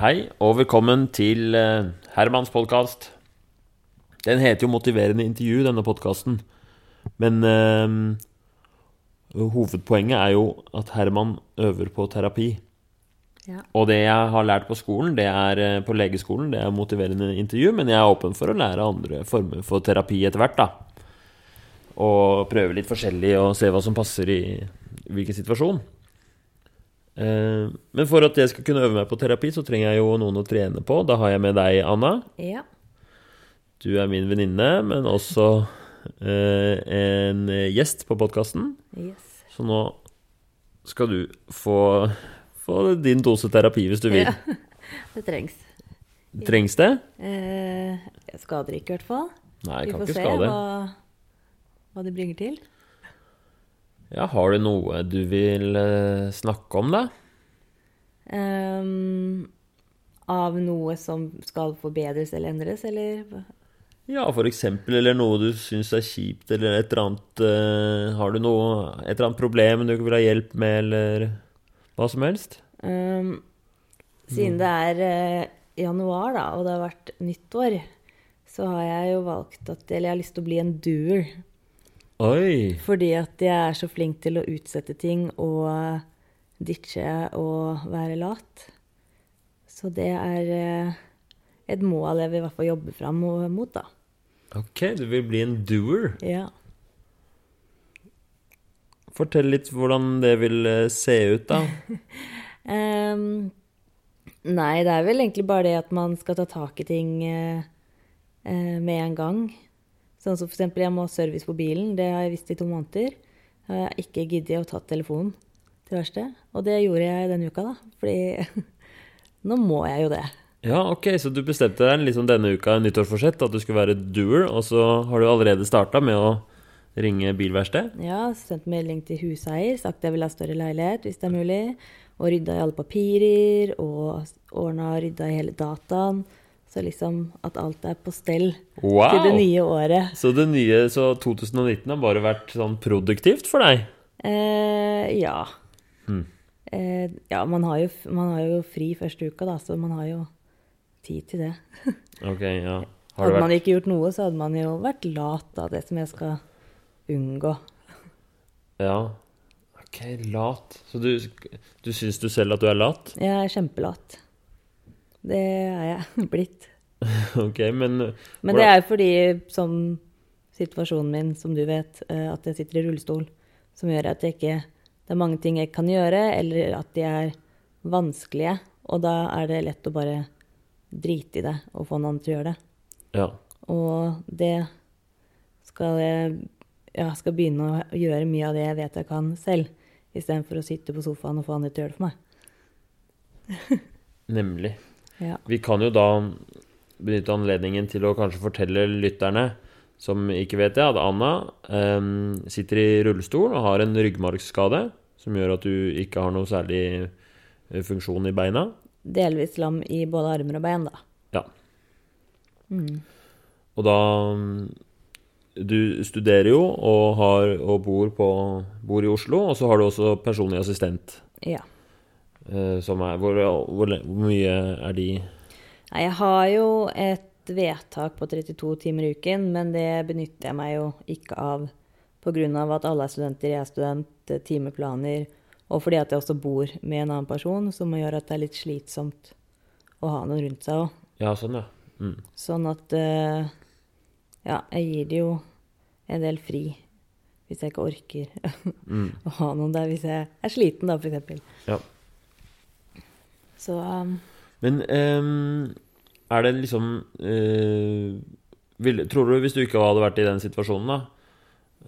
Hei, og velkommen til eh, Hermans podkast. Den heter jo 'Motiverende intervju', denne podkasten. Men øh, hovedpoenget er jo at Herman øver på terapi. Ja. Og det jeg har lært på skolen, det er eh, på legeskolen, det er motiverende intervju, men jeg er åpen for å lære andre former for terapi etter hvert, da. Og prøve litt forskjellig og se hva som passer i hvilken situasjon. Eh, Men for at jeg skal kunne øve meg på terapi, så trenger jeg jo noen å trene på. Da har jeg med deg, Anna. Ja. Du er min venninne, men også eh, en gjest på podkasten. Yes. Så nå skal du få, få din dose terapi hvis du vil. Ja. Det trengs. Trengs det? Eh, jeg skader ikke, i hvert fall. Nei, Vi kan får ikke se skade. hva, hva det bringer til. Ja, har du noe du vil eh, snakke om, da? Um, av noe som skal forbedres eller endres, eller? Ja, for eksempel, eller noe du syns er kjipt, eller et eller annet uh, Har du noe, et eller annet problem du vil ha hjelp med, eller hva som helst? Um, siden det er uh, januar, da, og det har vært nyttår, så har jeg jo valgt at Eller jeg har lyst til å bli en doer. Oi! Fordi at jeg er så flink til å utsette ting og ditche og være lat. Så det er eh, et mål jeg vil i hvert fall jobbe fram mo- mot, da. Ok, du vil bli en doer. Ja. Fortell litt hvordan det vil eh, se ut, da. um, nei, det er vel egentlig bare det at man skal ta tak i ting uh, med en gang. Sånn som eksempel jeg må ha service på bilen. Det har jeg visst i to måneder. Jeg har ikke giddet å ta telefonen til verste. Og det gjorde jeg denne uka, da. Fordi nå må jeg jo det. Ja, ok, så du bestemte deg liksom denne uka i nyttårsforsett at du skulle være doer, og så har du allerede starta med å ringe bilverksted? Ja, sendt melding til huseier, sagt jeg vil ha større leilighet hvis det er mulig. Og rydda i alle papirer, og ordna og rydda i hele dataen. Så liksom at alt er på stell Wow! til det nye året. Så det nye, så 2019 har bare vært sånn produktivt for deg? Eh, ja. Hmm. Eh, ja, man har, jo, man har jo fri første uka, da, så man har jo tid til det. Ok, ja. Har Hadde det man ikke gjort noe, så hadde man jo vært lat, da. Det som jeg skal unngå. Ja. Ok, lat. Så du, du syns du selv at du er lat? Jeg er kjempelat. Det er jeg blitt. Ok, men Men det er jo fordi, som situasjonen min, som du vet, eh, at jeg sitter i rullestol, som gjør at jeg ikke Det er mange ting jeg kan gjøre, eller at de er vanskelige, og da er det lett å bare drite i det og få noen til å gjøre det. Ja. Og det skal jeg ja, skal begynne å gjøre mye av det jeg vet jeg kan selv, istedenfor å sitte på sofaen og få andre til å gjøre det for meg. Nemlig. Ja. Vi kan jo da benytte anledningen til å kanskje fortelle lytterne som ikke vet det, at Anna eh, sitter i rullestol og har en ryggmargsskade som gjør at du ikke har noe særlig eh, funksjon i beina. Delvis lam i både armer og bein, da. Ja. Mm. Og da Du studerer jo og, har, og bor, på, bor i Oslo, og så har du også personlig assistent. Ja. Eh, som er hvor, hvor, hvor mye er de Nei, jeg har jo et vedtak på 32 timer i uken, men det benytter jeg meg jo ikke av pga. at alle er studenter, jeg er student, eh, timeplaner, og fordi at jeg også bor med en annen person, som gjør at det er litt slitsomt å ha noen rundt seg òg. Ja, sånn, ja. Mm. Sånn at eh, Ja, jeg gir det jo en del fri hvis jeg ikke orker Mm. å ha noen der hvis jeg er sliten, da. Ja. Så um, Men um, er det liksom uh, vil, Tror du hvis du ikke hadde vært i den situasjonen, da,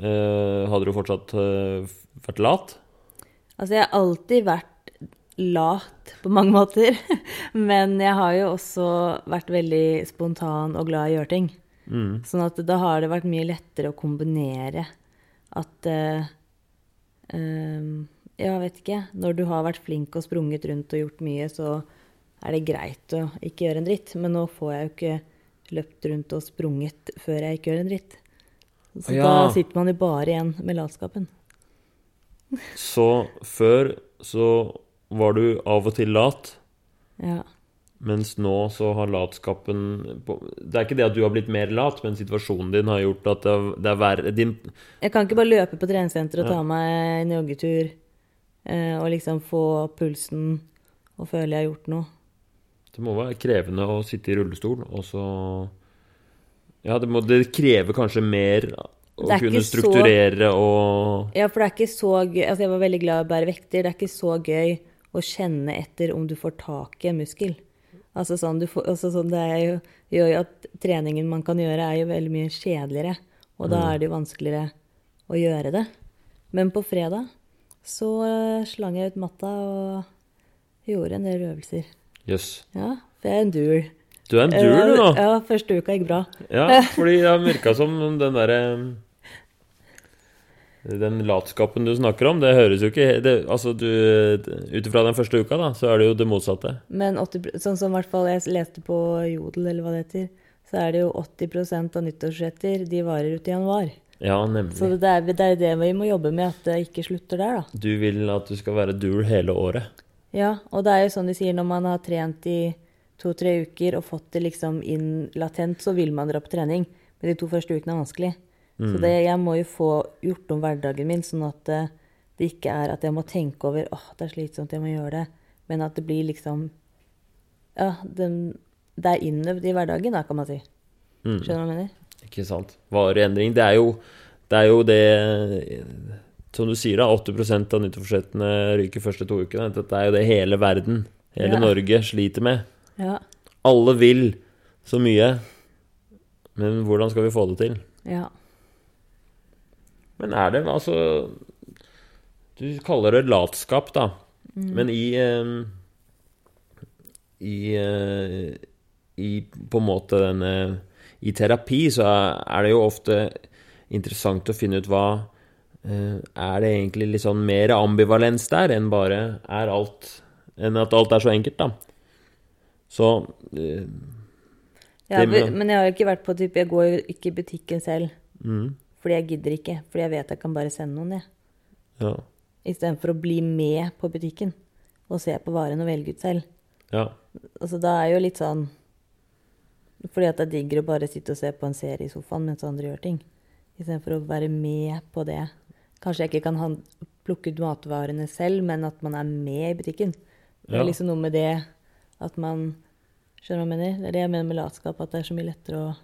uh, hadde du fortsatt uh, vært lat? Altså, jeg har alltid vært lat på mange måter. Men jeg har jo også vært veldig spontan og glad i å gjøre ting. Mm. Sånn at da har det vært mye lettere å kombinere at eh, ehm, Jeg vet ikke. Når du har vært flink og sprunget rundt og gjort mye, så er det greit å ikke gjøre en dritt. Men nå får jeg jo ikke løpt rundt og sprunget før jeg ikke gjør en dritt. Så Ja. da sitter man jo bare igjen med latskapen. Så før så var du av og til lat, Ja. Mens nå så har latskapen Det er ikke det at du har blitt mer lat, men situasjonen din har gjort at det er, er verre din, Jeg kan ikke bare løpe på treningssenteret og Ja. ta meg en joggetur og liksom få pulsen og føle jeg har gjort noe. Det må være krevende å sitte i rullestol, og så Ja, det, må, det krever kanskje mer å kunne strukturere så- og Ja, for det er ikke så gøy Altså, jeg var veldig glad i å bære vekter. Det er ikke så gøy å kjenne etter om du får tak i en muskel. Altså sånn, du får, altså sånn det er jo, gjør jo at treningen man kan gjøre, er jo veldig mye kjedeligere. Og da er det jo vanskeligere å gjøre det. Men på fredag så eh, slang jeg ut matta og gjorde en del øvelser. Jøss. Ja, for jeg er en duel. Du er en duel, du, nå. Ja, første uka gikk bra. Ja, fordi det har virka som den derre Den latskapen du snakker om, det høres jo ikke det, Altså, du Ut ifra den første uka, da, så er det jo det motsatte. Men 80, sånn som i hvert fall jeg leste på Jodel, eller hva det heter, så er det jo 80% av nyttårsretter de varer ut i januar. Ja, nemlig. Så det er, det er det vi må jobbe med, at det ikke slutter der, da. Du vil at du skal være duel hele året. Ja, og det er jo sånn de sier når man har trent i to-tre uker og fått det liksom inn latent, så vil man dra på trening. Men de to første ukene er vanskelig. Så det, jeg må jo få gjort om hverdagen min, sånn at det, det ikke er at jeg må tenke over åh, det er slitsomt, jeg må gjøre det. Men at det blir liksom Ja, den, det er innøvd i hverdagen, da, kan man si. Skjønner du hva jeg mener? Ikke sant? Varig endring. Det er jo det, er jo det Som du sier, da, 80 av nyttårsforsettene ryker første to ukene. Dette er jo det hele verden, hele Ja. Norge, sliter med. Ja. Alle vil så mye, men hvordan skal vi få det til? ja. Men er det altså Du kaller det latskap, da. Men i eh, I eh, I på en måte denne I terapi så er det jo ofte interessant å finne ut hva eh, Er det egentlig litt sånn mer ambivalens der enn bare er alt Enn at alt er så enkelt, da. Så eh, Ja, men jeg har jo ikke vært på type Jeg går jo ikke i butikken selv. mm, Fordi jeg gidder ikke. Fordi jeg vet jeg kan bare sende noen, jeg. ja. Istedenfor å bli med på butikken og se på varen og velge ut selv. ja. Altså, da er jo litt sånn Fordi at det er diggere å bare sitte og se på en serie i sofaen mens andre gjør ting. Istedenfor å være med på det. Kanskje jeg ikke kan han- plukke ut matvarene selv, men at man er med i butikken. Det er liksom noe med det at man Skjønner du hva jeg mener? Det er det jeg mener med latskap, at det er så mye lettere å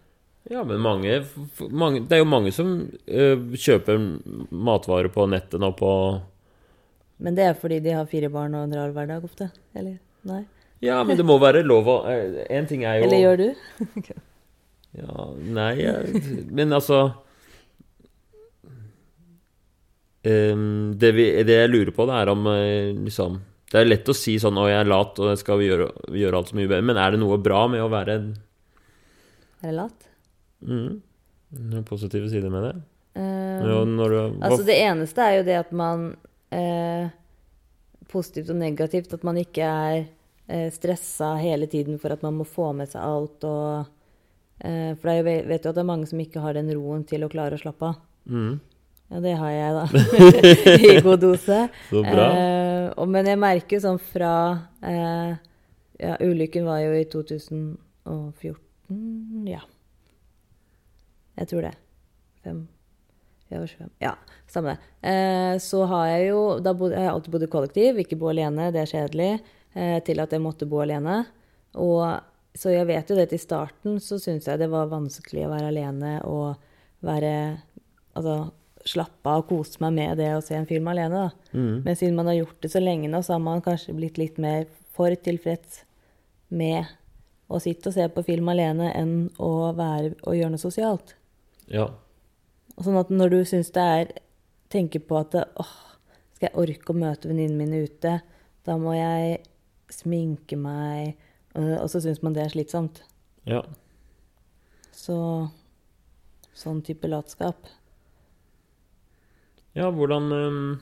Ja, men mange, mange Det er jo mange som uh, kjøper matvarer på nettet nå på Men det er fordi de har fire barn og en rar hverdag ofte? Eller? Nei? Ja, men det må være lov å En ting er jo Eller gjør du? Ja, nei Men altså um, det, vi, det jeg lurer på, det er om eh, liksom Det er lett å si sånn 'Å, jeg er lat, og jeg skal gjøre, gjøre alt så mye bedre', men er det noe bra med å være det lat? mm, Noen positive sider med det? Um, du, altså, det eneste er jo det at man eh, Positivt og negativt. At man ikke er eh, stressa hele tiden for at man må få med seg alt og eh, For ve- vet jo at det er mange som ikke har den roen til å klare å slappe av. mm, Ja, det har jeg, da. I god dose. Så bra. Eh, og, men jeg merker jo sånn fra eh, Ja, ulykken var jo i 2014, ja. Jeg tror det. Fem Jeg var 25. Ja, samme det. Eh, så har jeg jo Da bod, jeg har alltid bodd i kollektiv, ikke bo alene, det er kjedelig. Eh, til at jeg måtte bo alene. Og så jeg vet jo det i starten, så syntes jeg det var vanskelig å være alene og være Altså slappe av og kose meg med det å se en film alene, da. mm, Men siden man har gjort det så lenge nå, så har man kanskje blitt litt mer for tilfreds med å sitte og se på film alene enn å være og gjøre noe sosialt. ja. Sånn at når du syns det er Tenker på at åh, skal jeg orke å møte venninnene mine ute? Da må jeg sminke meg øh, Og så syns man det er slitsomt. ja. Så sånn type latskap. Ja, hvordan um,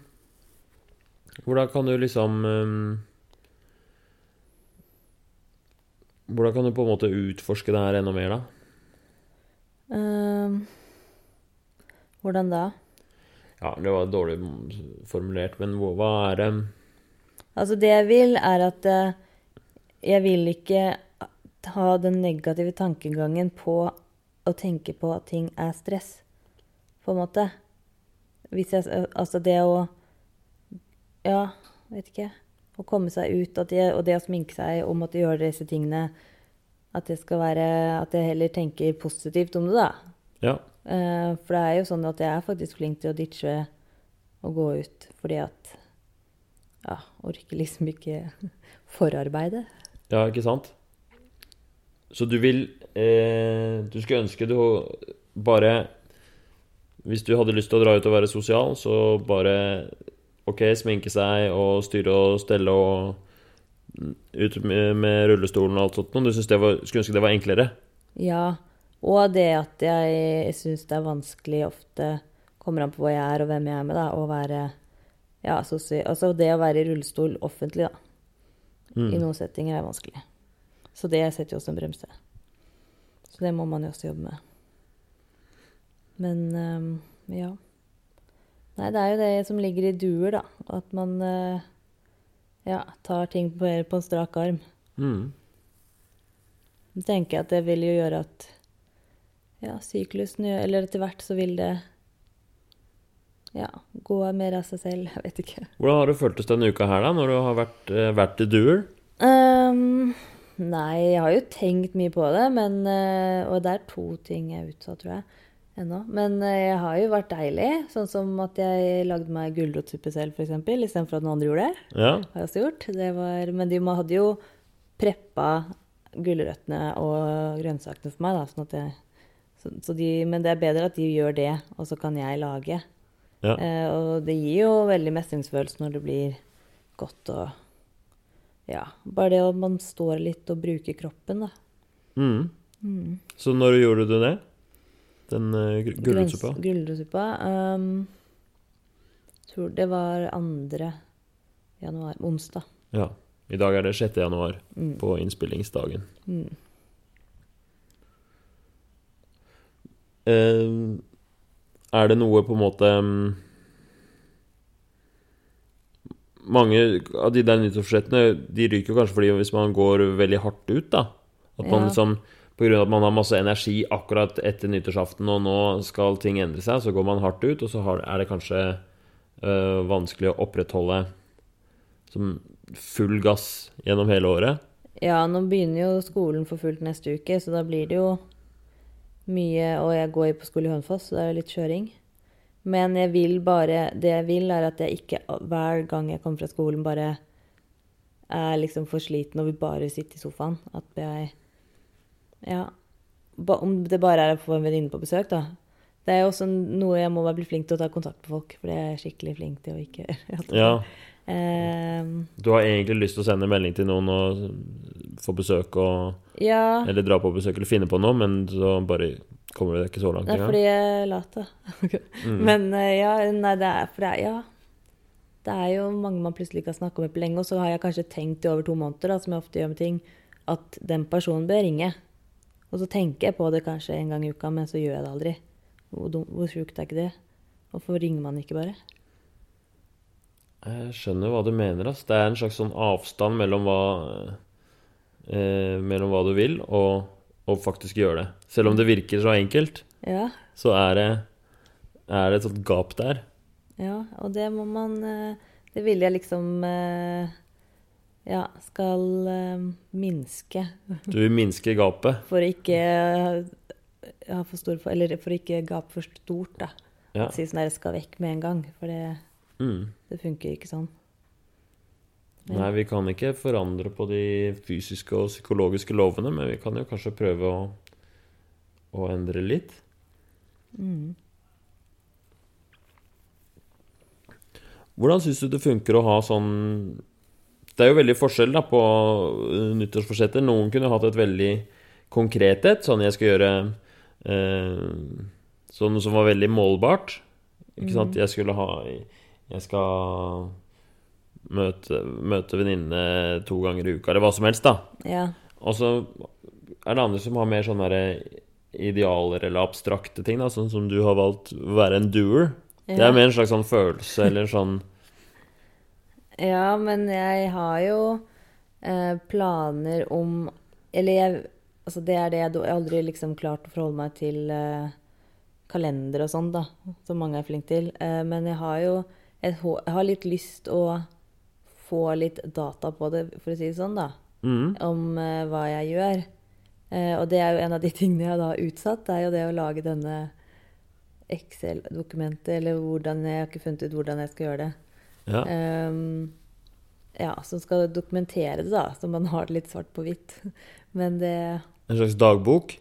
Hvordan kan du liksom um, Hvordan kan du på en måte utforske det her enda mer, da? Um, hvordan da? Ja, det var dårlig formulert, men hva er det Altså, det jeg vil, er at eh, jeg vil ikke ha den negative tankegangen på å tenke på at ting er stress, på en måte. Hvis jeg, altså det å Ja, vet ikke. Å komme seg ut at det, og det å sminke seg og måtte gjøre disse tingene At det skal være At jeg heller tenker positivt om det, da. Ja. Eh, For det er jo sånn at jeg er faktisk flink til å ditche og gå ut fordi at Ja, orker liksom ikke forarbeidet. Ja, ikke sant? Så du vil eh, Du skulle ønske du bare Hvis du hadde lyst til å dra ut og være sosial, så bare OK, sminke seg og styre og stelle og ut med, med rullestolen og alt sånt noe. Du det var, skulle ønske det var enklere? Ja, og det at jeg syns det er vanskelig ofte Kommer an på hvor jeg er og hvem jeg er med, da, å være Ja. Altså det å være i rullestol offentlig, da. Mm. I noen settinger er vanskelig. Så det setter jo også en bremse. Så det må man jo også jobbe med. Men um, ja. Nei, det er jo det som ligger i duer, da. At man uh, ja, tar ting på, på en strak arm. Mm. Så tenker jeg at det vil jo gjøre at ja, syklusen Eller etter hvert så vil det ja, gå mer av seg selv. Jeg vet ikke. Hvordan har det føltes denne uka her, da, når du har vært, eh, vært i duer? Um, nei, jeg har jo tenkt mye på det, men eh, Og det er to ting jeg er utsatt, tror jeg, ennå. Men eh, jeg har jo vært deilig. Sånn som at jeg lagde meg gulrotsuppe selv, f.eks., istedenfor at noen andre gjorde det. Ja. Har jeg også gjort. Det var, men de hadde jo preppa gulrøttene og grønnsakene for meg, da. Sånn at jeg, så, så de, men det er bedre at de gjør det, og så kan jeg lage. Ja. Eh, og det gir jo veldig mestringsfølelse når det blir godt og Ja. Bare det at man står litt og bruker kroppen, da. Mm. Så når gjorde du det? Den uh, gulrotsuppa? Grønns- Gulrotsuppa. Um, tror det var 2. januar. Onsdag. Ja. I dag er det 6. januar, Mm. på innspillingsdagen. Mm. Eh, er det noe på en måte mm, Mange av de der nyttårsforsettene De ryker jo kanskje fordi hvis man går veldig hardt ut, da. At man Ja. liksom av at man har masse energi akkurat etter nyttårsaften, og nå skal ting endre seg, så går man hardt ut, og så har, er det kanskje øh, vanskelig å opprettholde som full gass gjennom hele året. Ja, nå begynner jo skolen for fullt neste uke, så da blir det jo mye Og jeg går på skole i Hønefoss, så det er jo litt kjøring. Men jeg vil bare Det jeg vil, er at jeg ikke hver gang jeg kommer fra skolen, bare er liksom for sliten og vil bare sitte i sofaen. At jeg Ja. Om det bare er å få en venninne på besøk, da. Det er jo også noe jeg må bli flink til å ta kontakt med folk, for det er jeg skikkelig flink til å ikke gjøre. Ja. Ehm, Du har egentlig lyst til å sende melding til noen og få besøk og ja. Eller dra på besøk eller finne på noe, men så bare kommer det ikke så langt Det er fordi jeg er lat, da. Mm. Men eh, ja, nei, det er for det er Ja. Det er jo mange man plutselig ikke har snakka med på lenge, og så har jeg kanskje tenkt i over to måneder, da, som jeg ofte gjør med ting, at den personen bør ringe. Og så tenker jeg på det kanskje en gang i uka, men så gjør jeg det aldri. Hvor, hvor sjukt er ikke det? Hvorfor ringer man ikke bare? Jeg skjønner hva du mener. ass. Det er en slags sånn avstand mellom hva eh, Mellom hva du vil, og, og faktisk gjøre det. Selv om det virker så enkelt, Ja. så er det, er det et sånt gap der. Ja, og det må man eh, Det vil jeg liksom eh, Ja, skal eh, minske. Du vil minske gapet. For å ikke ha for stor Eller for å ikke gape for stort, da. Ja. Si sånn der, skal vekk med en gang. For det, Mm. det funker ikke sånn. Ja. Nei, vi kan ikke forandre på de fysiske og psykologiske lovene, men vi kan jo kanskje prøve å, å endre litt. Mm. Hvordan syns du det funker å ha sånn Det er jo veldig forskjell da på uh, nyttårsforsetter. Noen kunne hatt et veldig konkret et, sånn jeg skal gjøre eh, Sånn som var veldig målbart. Ikke sant? Jeg skulle ha Jeg skal møte, møte venninnene to ganger i uka, eller hva som helst, da. Ja. Og så er det andre som har mer sånne idealer eller abstrakte ting, da, sånn som du har valgt å være en doer. Det er mer en slags sånn følelse eller sånn ja, men jeg har jo eh, planer om Eller jeg Altså, det er det jeg, jeg aldri liksom klart å forholde meg til eh, kalender og sånn, da, som mange er flinke til. Eh, men jeg har jo jeg har litt lyst å få litt data på det, for å si det sånn, da. Mm. Om uh, hva jeg gjør. Uh, og det er jo en av de tingene jeg da har utsatt, det er jo det å lage denne Excel-dokumentet, eller hvordan Jeg har ikke funnet ut hvordan jeg skal gjøre det. Ja. Um, ja, som skal dokumentere det, da, så man har det litt svart på hvitt. Men det En slags dagbok?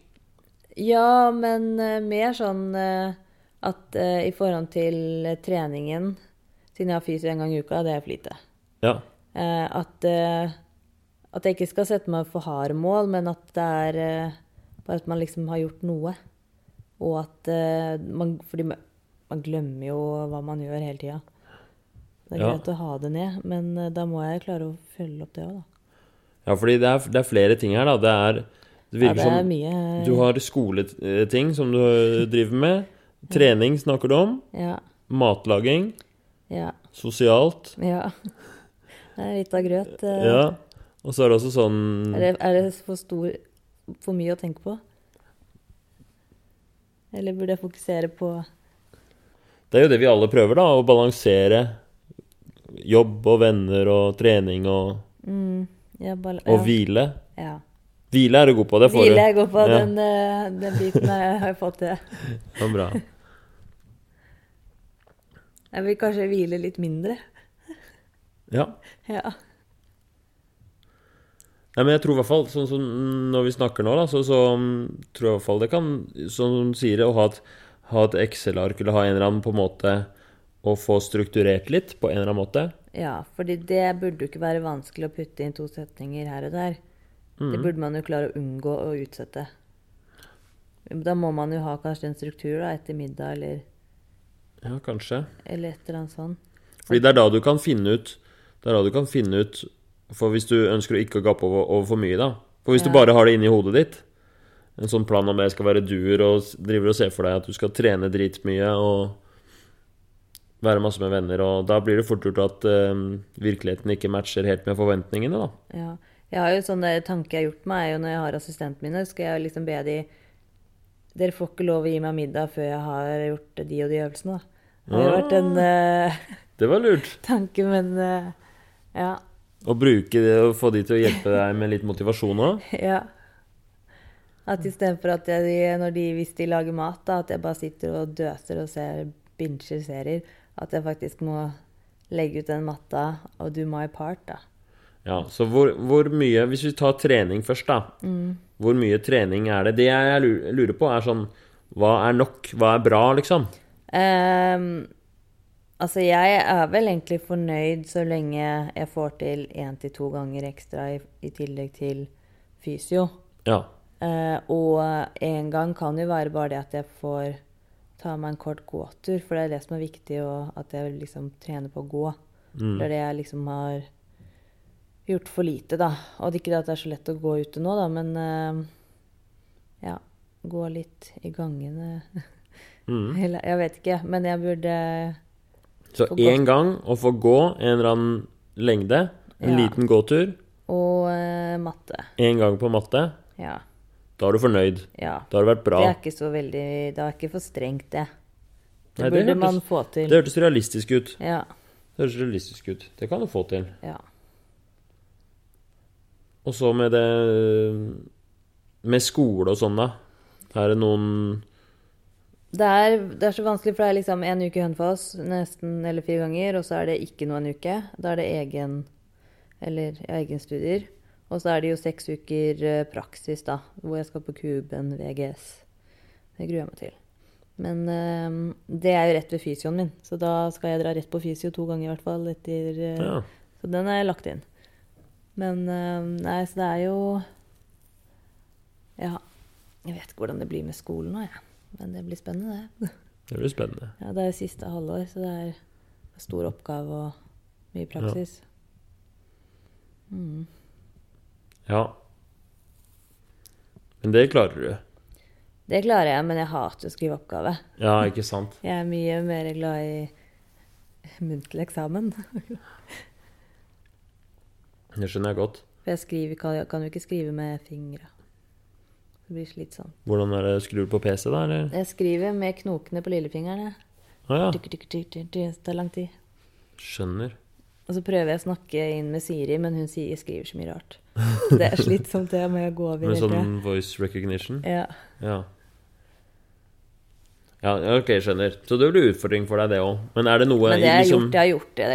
Ja, men uh, mer sånn at i forhold til treningen Siden jeg har fysio en gang i uka, det er for lite. Ja. Eh, at, eh, at jeg ikke skal sette meg for harde mål, men at det er eh, bare at man liksom har gjort noe. Og at man Fordi man, glemmer jo hva man gjør hele tida. Det er Ja. greit å ha det ned, men da må jeg klare å følge opp det òg, da. ja, fordi det er, det er flere ting her, da. Det er Det Ja, det som mye du har skoleting som du driver med. Trening snakker du om. Ja. Matlaging. Ja. Sosialt. ja. Det er litt av grøt. eh. Ja. Og så er det også sånn Er det, er det for, stor, for mye å tenke på? Eller burde jeg fokusere på Det er jo det vi alle prøver, da. Å balansere jobb og venner og trening og, mm, ja, og ja, hvile. ja. Hvile er du god på, det får du. Hvile jeg god på. Den, eh, den biten har jeg fått til. Ja, bra. Jeg vil kanskje hvile litt mindre. Ja. Ja. Nei, men jeg tror i hvert fall, sånn som når vi snakker nå, da, så, så mm, tror jeg i hvert fall det kan, som hun sier, å ha et, ha et Excel-ark eller ha en eller annen på en måte å få strukturert litt på en eller annen måte. ja, fordi det burde jo ikke være vanskelig å putte inn to setninger her og der. Mm. Det burde man jo klare å unngå å utsette. Da må man jo ha kanskje en struktur da, etter middag eller, Ja, kanskje. eller et eller annet sånt. Fordi det er da du kan finne ut Det er da du kan finne ut For hvis du ønsker å ikke gape over, over for mye, da. For hvis du bare har det inni hodet ditt, en sånn plan om jeg skal være duer og driver og ser for deg at du skal trene dritmye og være masse med venner, og da blir det fort gjort at uh, virkeligheten ikke matcher helt med forventningene, da. Ja. Jeg har jo sånne tanker jeg har gjort meg, er jo når jeg har assistentene mine, skal jeg liksom be de Dere får ikke lov å gi meg middag før jeg har gjort de og de øvelsene, da. Det har vært en uh, Det var lurt. tanke, men uh, ja. Å bruke det og få de til å hjelpe deg med litt motivasjon òg. ja. At istedenfor at jeg, når de, hvis de lager mat, da, at jeg bare sitter og døser og ser binger serier, at jeg faktisk må legge ut den matta og do my part, da. Ja, så hvor, hvor mye Hvis vi tar trening først, da. Hvor mye trening er det? Det jeg lurer på, er sånn Hva er nok? Hva er bra, liksom? Ehm, altså, jeg er vel egentlig fornøyd så lenge jeg får til én til to ganger ekstra i, i tillegg til fysio. Ja. Eh, og en gang kan jo være bare det at jeg får ta meg en kort gåtur, for det er det som er viktig, og at jeg liksom trener på å gå. Mm. Det er det jeg liksom har gjort for lite, da. Og det er ikke det at det er så lett å gå ute nå, da, men eh, ja. Gå litt i gangene. Mm. Eller, jeg vet ikke, men jeg burde Så én gang å få gå en eller annen lengde, en Ja. liten gåtur, Og uh, matte. én gang på matte, Ja. da er du fornøyd. ja. Da har det vært bra. Det er ikke så veldig Det er ikke for strengt, det. Det Nei, det burde hørtes- man få til. Det hørtes realistisk ut. Ja. Det høres realistisk ut. Det kan du få til. ja. Og så med det Med skole og sånn, da. Er det noen Det er, det er så vanskelig, for det er liksom en uke i Hønefoss, nesten eller fire ganger, og så er det ikke noe en uke. Da er det egen eller ja, egenstudier. Og så er det jo seks uker eh, praksis, da, hvor jeg skal på Kuben VGS. Det gruer jeg meg til. Men øh, det er jo rett ved fysioen min, så da skal jeg dra rett på fysio to ganger i hvert fall. Etter, øh, Ja. Så den er lagt inn. Men øh, nei, så det er jo Ja. Jeg vet ikke hvordan det blir med skolen nå, jeg. Men det blir spennende, det. Det blir spennende. Ja, det er siste halvår, så det er stor oppgave og mye praksis. Mm. Ja. Men det klarer du. Det klarer jeg, men jeg hater å skrive oppgave. Ja, ikke sant? Jeg er mye mer glad i muntlig eksamen. Det skjønner jeg godt. For jeg skriver, kan, kan jo ikke skrive med fingra. Det blir slitsomt. Hvordan er det skrur du på PC, da, eller? Jeg skriver med knokene på lillefingeren. Ah, ja. Det tar lang tid. Skjønner. Og så prøver jeg å snakke inn med Siri, men hun sier, skriver så mye rart. Det er slitsomt, det må jeg gå over Med sånn voice recognition? Ja. Ja. Ja, ok, skjønner. Så det blir utfordring for deg, det òg. Men er det noe Men det jeg liksom- gjort. Jeg har gjort det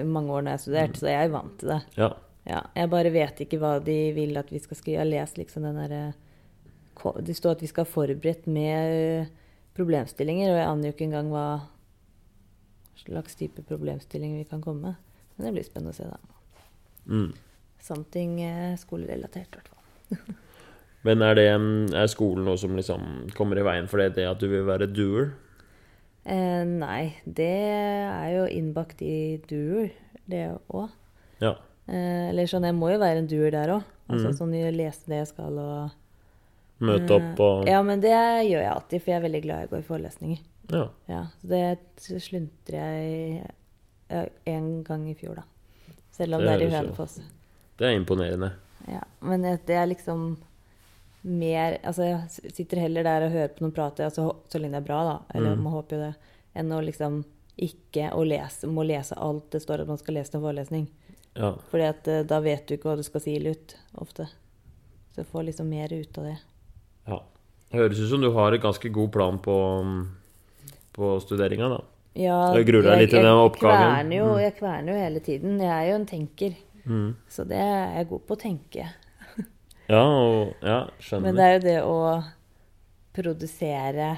i mange år når jeg har studert, så jeg er vant til det. Ja. Ja, jeg bare vet ikke hva de vil at vi skal skrive. Jeg har lest liksom den derre ko- Det står at vi skal ha forberedt med problemstillinger, og jeg aner jo ikke engang hva slags type problemstillinger vi kan komme med. Men det blir spennende å se, da. Mm. Something eh, skolerelatert, i hvert fall. Men er det er skolen noe som liksom kommer i veien for det, det at du vil være doer? Eh, nei, det er jo innbakt i duer, det òg. Ja. Eh, eller sånn, jeg må jo være en duer der òg. Altså mm. sånn lese det jeg skal og Møte opp og Ja, men det gjør jeg alltid, for jeg er veldig glad i å gå i forelesninger. Ja. Ja, så det sluntrer jeg en gang i fjor, da. Selv om Det det, er i Hønefoss. Det er imponerende. Ja, men det er liksom mer Altså, jeg sitter heller der og hører på noen prate, altså, så lenge det er bra, da, eller Mm. man håper jo det, enn å liksom ikke å lese, må lese alt det står at man skal lese en forelesning. Ja. Fordi at eh, da vet du ikke hva du skal si ut, ofte. Så får liksom mer ut av det. Ja. Høres ut som du har en ganske god plan på, på studeringa, da. Ja, Jeg gruer deg litt til den oppgaven. Kverner jo, Mm. Jeg kverner jo hele tiden. Jeg er jo en tenker, Mm. så det er jeg god på å tenke. Ja, og Ja, skjønner. Men det er jo det å produsere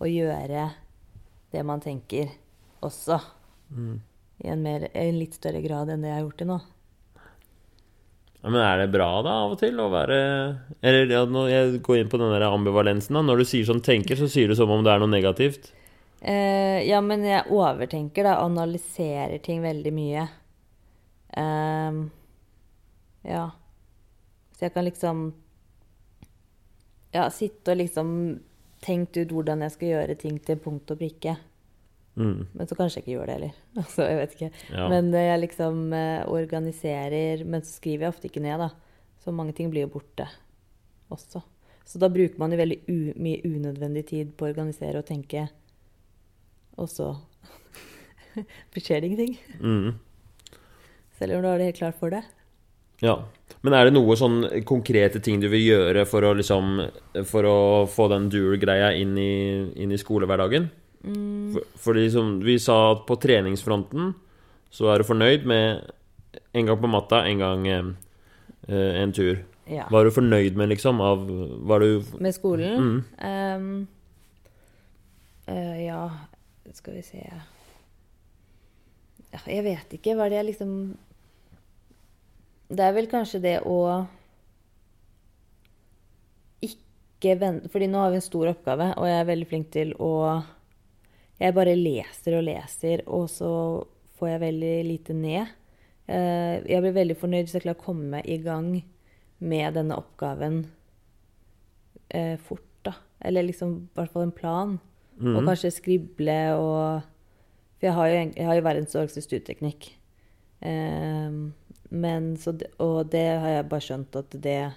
og gjøre det man tenker, også. Mm. I en, mer, en litt større grad enn det jeg har gjort til nå. Ja, men er det bra, da, av og til, å være Eller ja, når jeg går inn på den der ambivalensen, da. Når du sier sånn tenker, så sier du som om det er noe negativt. Eh, ja, men jeg overtenker, da. Analyserer ting veldig mye. Ehm, ja. Så jeg kan liksom Ja, sitte og liksom tenke ut hvordan jeg skal gjøre ting til punkt og prikke. Mm. Men så kanskje jeg ikke gjør det heller. Altså, jeg vet ikke. Ja. Men eh, jeg liksom eh, organiserer Men så skriver jeg ofte ikke ned, da. Så mange ting blir jo borte også. Så da bruker man jo veldig mye unødvendig tid på å organisere og tenke, og så skjer det ingenting. Mm. Selv om du har det helt klart for deg. Ja. Men er det noe sånn konkrete ting du vil gjøre for å liksom For å få den dual-greia inn, inn i skolehverdagen? For, fordi som vi sa at på treningsfronten så er du fornøyd med en gang på matta, en gang eh, eh, en tur. Ja. Hva er du fornøyd med, liksom? Av Var du Med skolen Mm. Um, uh, Ja, skal vi se Jeg vet ikke. Hva er det jeg liksom Det er vel kanskje det å ikke vente Fordi nå har vi en stor oppgave, og jeg er veldig flink til å Jeg bare leser og leser, og så får jeg veldig lite ned. Eh, Jeg blir veldig fornøyd hvis jeg klarer å komme i gang med denne oppgaven eh, fort, da. Eller liksom i hvert fall en plan. Og Mhm. kanskje skrible og For jeg har jo, jeg har jo verdens dårligste studieteknikk. Ehm, men så og det har jeg bare skjønt at det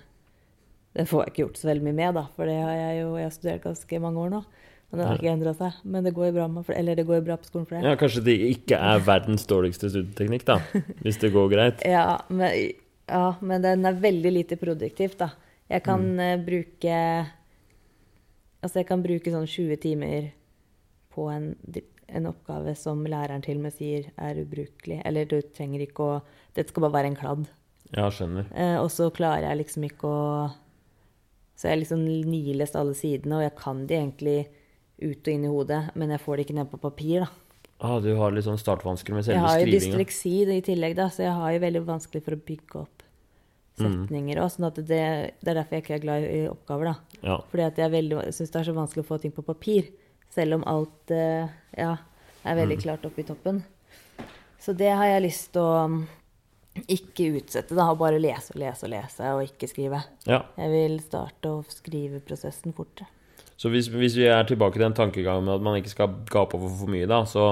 Det får jeg ikke gjort så veldig mye med, da. For det har jeg jo Jeg har studert ganske mange år nå. Og det har ikke endra seg. Men det går bra, med, eller det går bra på skolen for det. Ja, kanskje det ikke er verdens dårligste studieteknikk, da. Hvis det går greit. Ja, men, ja, men den er veldig lite produktivt, da. Jeg kan eh, bruke Altså, jeg kan bruke sånn 20 timer på en, en oppgave som læreren til meg sier er ubrukelig. Eller du trenger ikke å Dette skal bare være en kladd. Ja, skjønner. Eh, og så klarer jeg liksom ikke å Så jeg liksom nilest alle sidene, og jeg kan de egentlig ut og inn i hodet, men jeg får det ikke ned på papir, da. Ah, du har litt sånn startvansker med Jeg har jo skrivinga. dysleksi i tillegg, da, så jeg har jo veldig vanskelig for å bygge opp Mm. setninger òg. Sånn det, det er derfor jeg ikke er glad i oppgaver, da. Ja. Fordi at jeg syns det er så vanskelig å få ting på papir. Selv om alt eh, ja, er veldig klart oppe i toppen. Så det har jeg lyst til å mm, ikke utsette, da. Og bare lese og lese og lese, og ikke skrive. ja. Jeg vil starte å skrive prosessen fortere. Så hvis, hvis vi er tilbake til den tankegangen med at man ikke skal gape over for mye, da, så,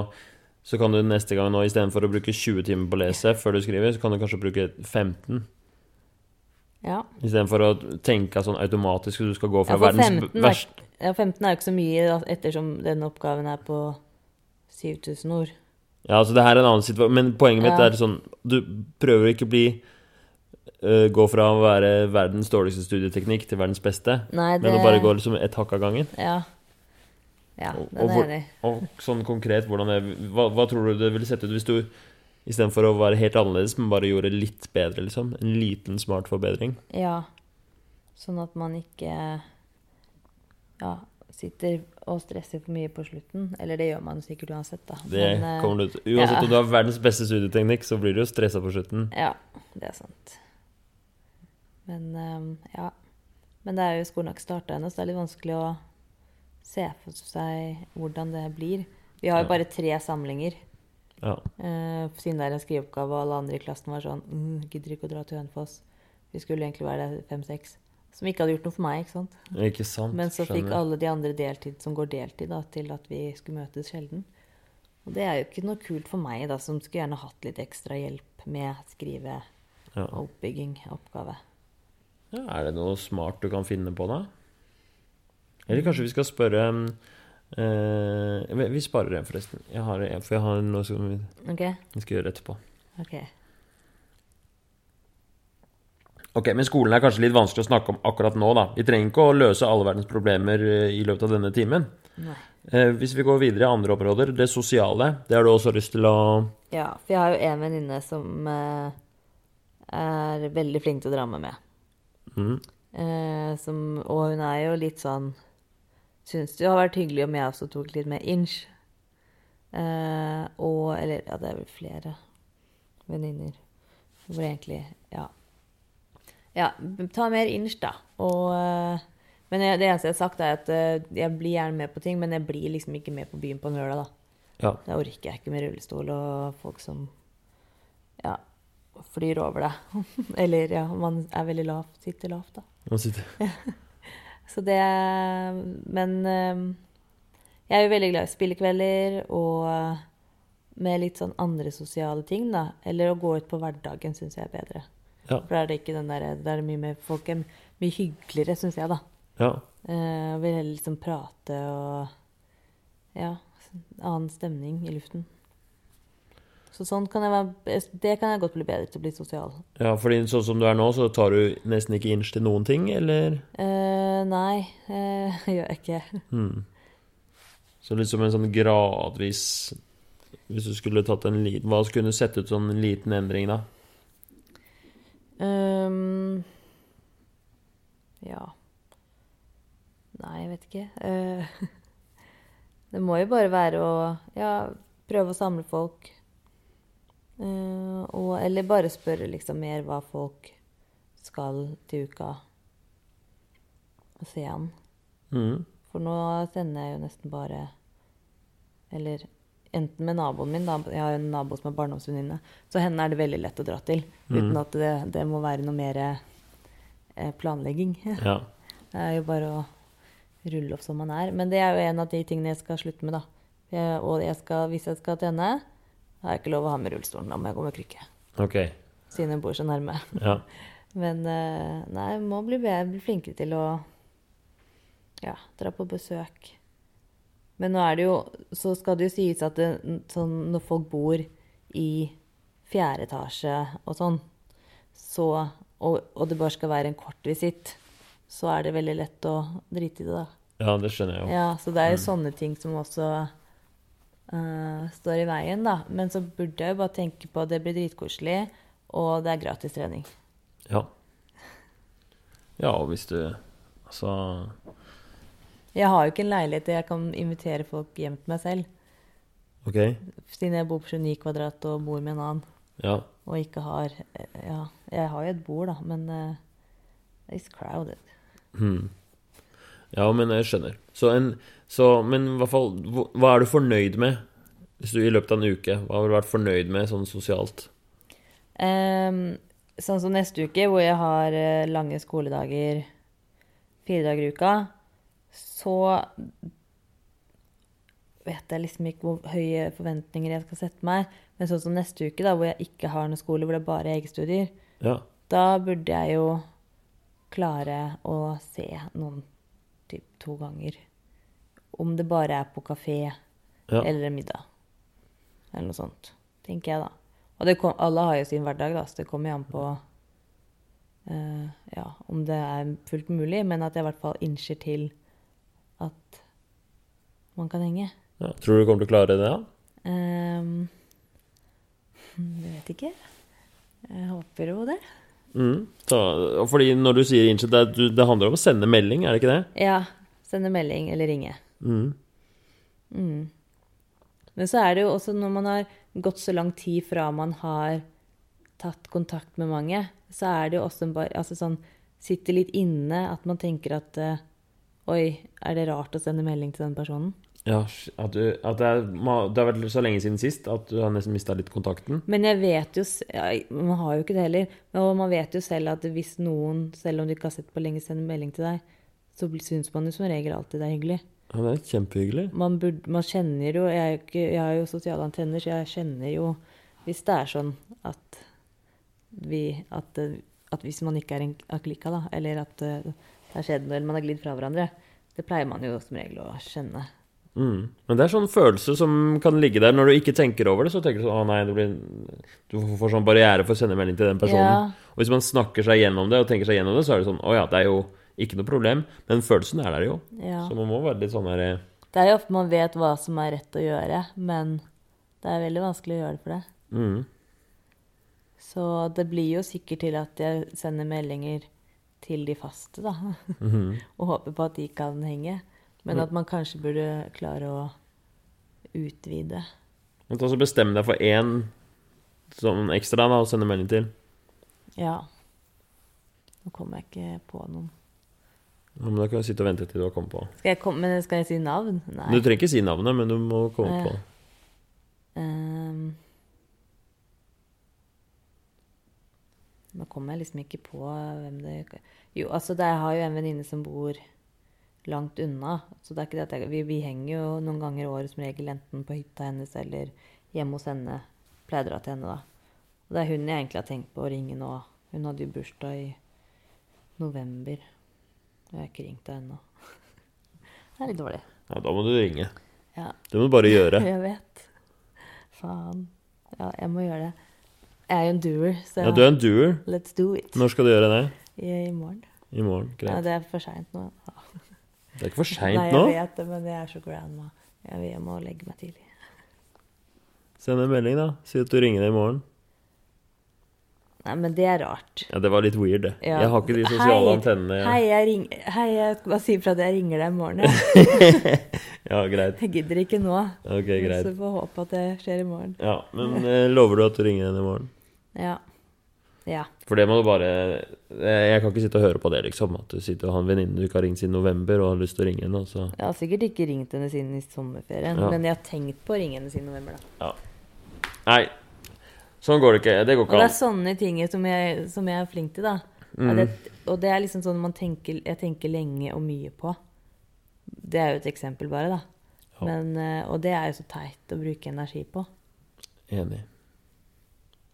så kan du neste gang nå istedenfor å bruke 20 timer på å lese før du skriver, så kan du kanskje bruke 15. Ja. Istedenfor å tenke sånn automatisk at du skal gå fra Ja, verdens 15 er, verste ja, 15 er jo ikke så mye, ettersom denne oppgaven er på 7000 ord. Ja, altså det her er en annen situasjon, men poenget mitt Ja. er sånn Du prøver ikke å bli øh, Gå fra å være verdens dårligste studieteknikk til verdens beste, Nei, det men å bare gå liksom ett hakk av gangen. Ja. Ja, den og er hvor- enig Og, Og sånn konkret, det, hva, hva tror du det ville sett ut hvis du istedenfor å være helt annerledes, men bare gjorde litt bedre, liksom? En liten smart forbedring? Ja. Sånn at man ikke ja, sitter og stresser for mye på slutten. Eller det gjør man sikkert uansett, da. Det Men, eh, kommer du til. Uansett ja. om du har verdens beste studieteknikk, så blir du jo stressa på slutten. Ja, det er sant. Men eh, ja. Men det er jo skolen har ikke starta ennå, så det er litt vanskelig å se for seg hvordan det blir. Vi har jo bare tre samlinger. Ja. Uh, siden det er en skriveoppgave, og alle andre i klassen var sånn mm, 'Gidder ikke å dra til Hønefoss'. Vi skulle egentlig være der fem-seks. Som ikke hadde gjort noe for meg, ikke sant. Ikke sant? Men så fikk alle de andre deltid som går deltid, da, til at vi skulle møtes sjelden. Og det er jo ikke noe kult for meg, da, som skulle gjerne hatt litt ekstra hjelp med skrive Ja. og oppbygging av oppgave. Ja, er det noe smart du kan finne på, da? Eller kanskje vi skal spørre eh, vi- sparer en, forresten. Jeg har, for jeg har noe som vi OK? vi skal gjøre etterpå. ok. Ok, Men skolen er kanskje litt vanskelig å snakke om akkurat nå, da. Vi trenger ikke å løse alle verdens problemer eh, i løpet av denne timen. Eh, hvis vi går videre i andre områder, det sosiale, det har du også lyst til å Ja, for jeg har jo en venninne som eh, er veldig flink til å dra meg med. Mhm. Eh, som, og hun er jo litt sånn Syns det har vært hyggelig om jeg også tok litt mer inch. Eh, og Eller ja, det er vel flere venninner hvor egentlig Ja. Ja, ta mer inch, da. Og eh, Men jeg, det eneste jeg har sagt, er at eh, jeg blir gjerne med på ting, men jeg blir liksom ikke med på byen på en lørdag, da. Ja. Da orker jeg ikke med rullestol og folk som ja, flyr over deg. Eller ja, man er veldig lav, sitter lavt, da. Man sitter Så det Men eh, jeg er jo veldig glad i spillekvelder og eh, med litt sånn andre sosiale ting, da. Eller å gå ut på hverdagen syns jeg er bedre. Ja. For da er det ikke den der, da er mye mer Folk er mye hyggeligere, syns jeg, da. Ja. Eh, vil heller liksom prate og Ja, annen stemning i luften. Så sånn kan være Det kan jeg godt bli bedre til å bli sosial. ja, fordi sånn som du er nå, så tar du nesten ikke inch til noen ting, eller? Eh, nei, eh, gjør jeg ikke. Hmm. Så litt som en sånn gradvis Hvis du skulle tatt en liten Hva skulle sett ut som en liten endring, da? Um, ja Nei, jeg vet ikke. Eh, det må jo bare være å ja, prøve å samle folk. Eh, og, eller bare spørre liksom mer hva folk skal til uka. Og se an. Mm. For nå sender jeg jo nesten bare Eller enten med naboen min, da. Jeg har jo en nabo som er barndomsvenninne. Så henne er det veldig lett å dra til. Uten at det, det må være noe mer eh, planlegging. Ja. Det er jo bare å rulle opp som man er. Men det er jo en av de tingene jeg skal slutte med, da. Jeg, og jeg skal, hvis jeg skal til henne, har jeg ikke lov å ha med rullestolen. Da må jeg gå med krykke. Ok. Siden hun bor så nærme. Ja. Men eh, nei, jeg må bli, bli flinkere til å ja, dra på besøk. Men nå er det jo Så skal det jo sies at det, sånn, når folk bor i fjerde etasje og sånn, så og, og det bare skal være en kort visitt, så er det veldig lett å drite i det, da. ja, det skjønner jeg jo. Ja, så det er jo sånne ting som også eh, står i veien, da. Men så burde jeg jo bare tenke på at det blir dritkoselig, og det er gratis trening. Ja. Ja, og hvis du Altså Jeg har jo ikke en leilighet der jeg kan invitere folk hjem til meg selv. Ok. Siden jeg bor på 29 kvadrat og bor med en annen. Ja. Og ikke har eh, Ja, jeg har jo et bord, da, men uh, it's crowded. Hmm. Ja, men jeg skjønner. Så en så, Men i hvert fall hva- er du fornøyd med? Hvis du i løpet av en uke, hva har du vært fornøyd med sånn sosialt? Um, sånn som neste uke, hvor jeg har eh, lange skoledager fire dager i uka, så vet jeg liksom ikke hvor høye forventninger jeg skal sette meg. Men sånn som neste uke, da, hvor jeg ikke har noe skole, hvor det er bare egenstudier, Ja. da burde jeg jo klare å se noen typ to ganger. Om det bare er på kafé Ja. eller middag. Eller noe sånt, tenker jeg, da. Og det kom, alle har jo sin hverdag, da, så det kommer jo an på uh, ja, om det er fullt mulig, men at jeg i hvert fall innser til at man kan henge. Ja. Tror du du kommer til å klare det? da? Um, jeg vet ikke. Jeg håper jo det. Mm. Så, fordi når du sier innsett, det, det handler om å sende melding, er det ikke det? Ja. Sende melding eller ringe. Mm. Mm. Men så er det jo også når man har gått så lang tid fra man har tatt kontakt med mange, så er det jo også en bare altså sånn Sitter litt inne at man tenker at eh, Oi, er det rart å sende melding til den personen? Ja, at, du, at det, er, det har vært så lenge siden sist at du har nesten mista litt kontakten. Men jeg vet jo ja, Man har jo ikke det heller. Og man vet jo selv at hvis noen, selv om du ikke har sett på lenge, sender melding til deg, så syns man jo som regel alltid det er hyggelig. Ja, det er kjempehyggelig. Man, burde, man kjenner jo jeg, ikke, jeg har jo sosiale antenner, så jeg kjenner jo Hvis det er sånn at vi At, at hvis man ikke er en klikka, da, eller at det har skjedd noe, eller man har glidd fra hverandre, det pleier man jo som regel å kjenne. Mm. Men det er sånn følelse som kan ligge der når du ikke tenker over det. Så tenker du sånn Å nei, det blir, du får sånn barriere for å sende melding til den personen. Ja. Og hvis man snakker seg gjennom det og tenker seg gjennom det, så er det sånn Å ja, det er jo ikke noe problem. Men følelsen er der jo. Ja. Så man må være litt sånn der eh, Det er jo ofte man vet hva som er rett å gjøre, men det er veldig vanskelig å gjøre det for det. mm. Så det blir jo sikkert til at jeg sender meldinger til de faste, da. Mhm. Og håper på at de kan henge. Men at man kanskje burde klare å utvide. Men ta så Bestem deg for én sånn ekstra da, å sende melding til. Ja. Nå kommer jeg ikke på noen. Ja, Men da kan du sitte og vente til du har kommet på. Skal jeg, komme, men skal jeg si navn? Nei. Du trenger ikke si navnet, men du må komme Ja. på. Ehm. nå kommer jeg liksom ikke på hvem det Jo, altså, det, jeg har jo en venninne som bor langt unna. Så det er ikke det at jeg, vi, vi henger jo noen ganger i året som regel enten på hytta hennes eller hjemme hos henne. Pleier å dra til henne, da. Og det er hun jeg egentlig har tenkt på å ringe nå. Hun hadde jo bursdag i november. Jeg har ikke ringt deg ennå. Det er litt dårlig. Ja, da må du ringe. Ja. Det må du bare gjøre. Jeg vet. Faen. Ja, jeg må gjøre det. Jeg er jo en doer, så Ja, du er en doer. let's do it. Når skal du gjøre det? I, i morgen. I morgen. Ja, Greit. det er for seint nå. Det er ikke for Nei, seint jeg vet det, men jeg er så grandma. Jeg, vil- jeg må legge meg tidlig. Send en melding, da. Si at du ringer deg i morgen. Nei, men det er rart. Ja, det var litt weird, det. Ja. Jeg har ikke de sosiale Hei, antennene. Hei, jeg, ring, hei, jeg bare si ifra at jeg ringer deg i morgen. ja. Ja, greit. jeg gidder ikke nå. Ok, greit. Så får håpe at det skjer i morgen. Ja, Men eh, lover du at du ringer henne i morgen? Ja. Ja. For det må du bare eh, Jeg kan ikke sitte og høre på det, liksom. At du sitter og har en venninne du ikke har ringt siden november, og har lyst til å ringe henne. Så. Jeg har sikkert ikke ringt henne siden i sommerferien, Ja. men jeg har tenkt på å ringe henne siden november, da. Nei, sånn går det ikke. Det går Og an. det er sånne ting som jeg, som jeg er flink til, da. Mm. Det, og det er liksom sånn man tenker, jeg tenker lenge og mye på. Det er jo et eksempel, bare, da. Ja. Men, eh, og det er jo så teit å bruke energi på. Enig.